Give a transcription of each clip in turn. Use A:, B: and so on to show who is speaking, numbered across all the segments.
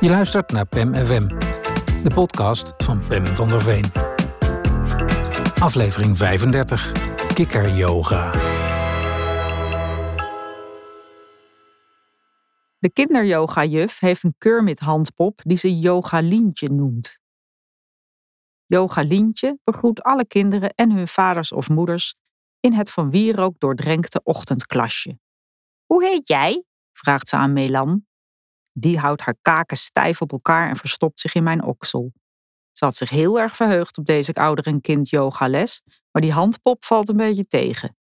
A: Je luistert naar PEM FM, de podcast van Pem van der Veen. Aflevering 35, Kikker Yoga.
B: De kinderyoga-juf heeft een Kermit-handpop die ze Yogalientje noemt. Yogalientje begroet alle kinderen en hun vaders of moeders in het van wierook doordrenkte ochtendklasje. Hoe heet jij? Vraagt ze aan Melan. Die houdt haar kaken stijf op elkaar en verstopt zich in mijn oksel. Ze had zich heel erg verheugd op deze ouder- kind yogales, maar die handpop valt een beetje tegen.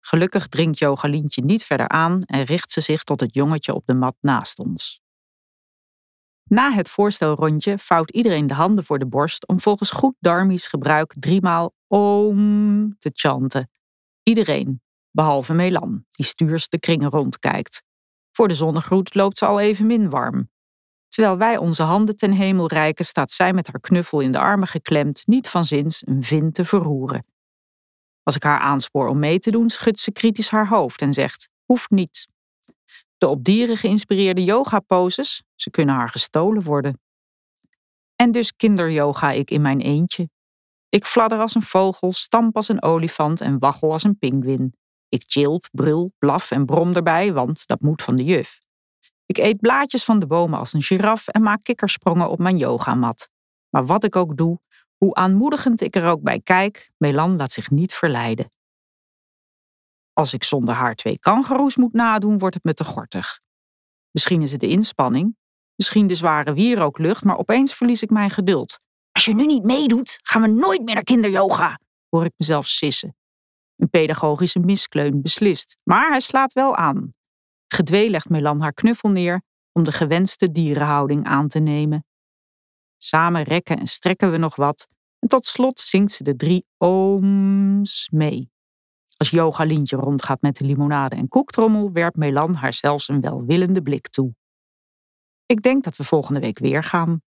B: Gelukkig dringt Jogalientje niet verder aan en richt ze zich tot het jongetje op de mat naast ons. Na het voorstelrondje vouwt iedereen de handen voor de borst om volgens goed Darmisch gebruik driemaal om te chanten. Iedereen, behalve Melan, die stuurs de kringen rondkijkt. Voor de zonnegroet loopt ze al even min warm. Terwijl wij onze handen ten hemel reiken, staat zij met haar knuffel in de armen geklemd, niet van zins een vin te verroeren. Als ik haar aanspoor om mee te doen, schudt ze kritisch haar hoofd en zegt: Hoeft niet. De op dieren geïnspireerde yoga-poses, ze kunnen haar gestolen worden. En dus kinderyoga ik in mijn eentje. Ik fladder als een vogel, stamp als een olifant en waggel als een pinguïn. Ik chilp, brul, blaf en brom erbij, want dat moet van de juf. Ik eet blaadjes van de bomen als een giraf en maak kikkersprongen op mijn yogamat. Maar wat ik ook doe, hoe aanmoedigend ik er ook bij kijk, Melan laat zich niet verleiden. Als ik zonder haar twee kangaroes moet nadoen, wordt het me te gortig. Misschien is het de inspanning, misschien de zware wierooklucht, maar opeens verlies ik mijn geduld. Als je nu niet meedoet, gaan we nooit meer naar kinderyoga, hoor ik mezelf sissen. Een pedagogische miskleun beslist, maar hij slaat wel aan. Gedwee legt Melan haar knuffel neer om de gewenste dierenhouding aan te nemen. Samen rekken en strekken we nog wat en tot slot zingt ze de drie ooms mee. Als Yoga Lientje rondgaat met de limonade en koektrommel, werpt Melan haar zelfs een welwillende blik toe. Ik denk dat we volgende week weer gaan.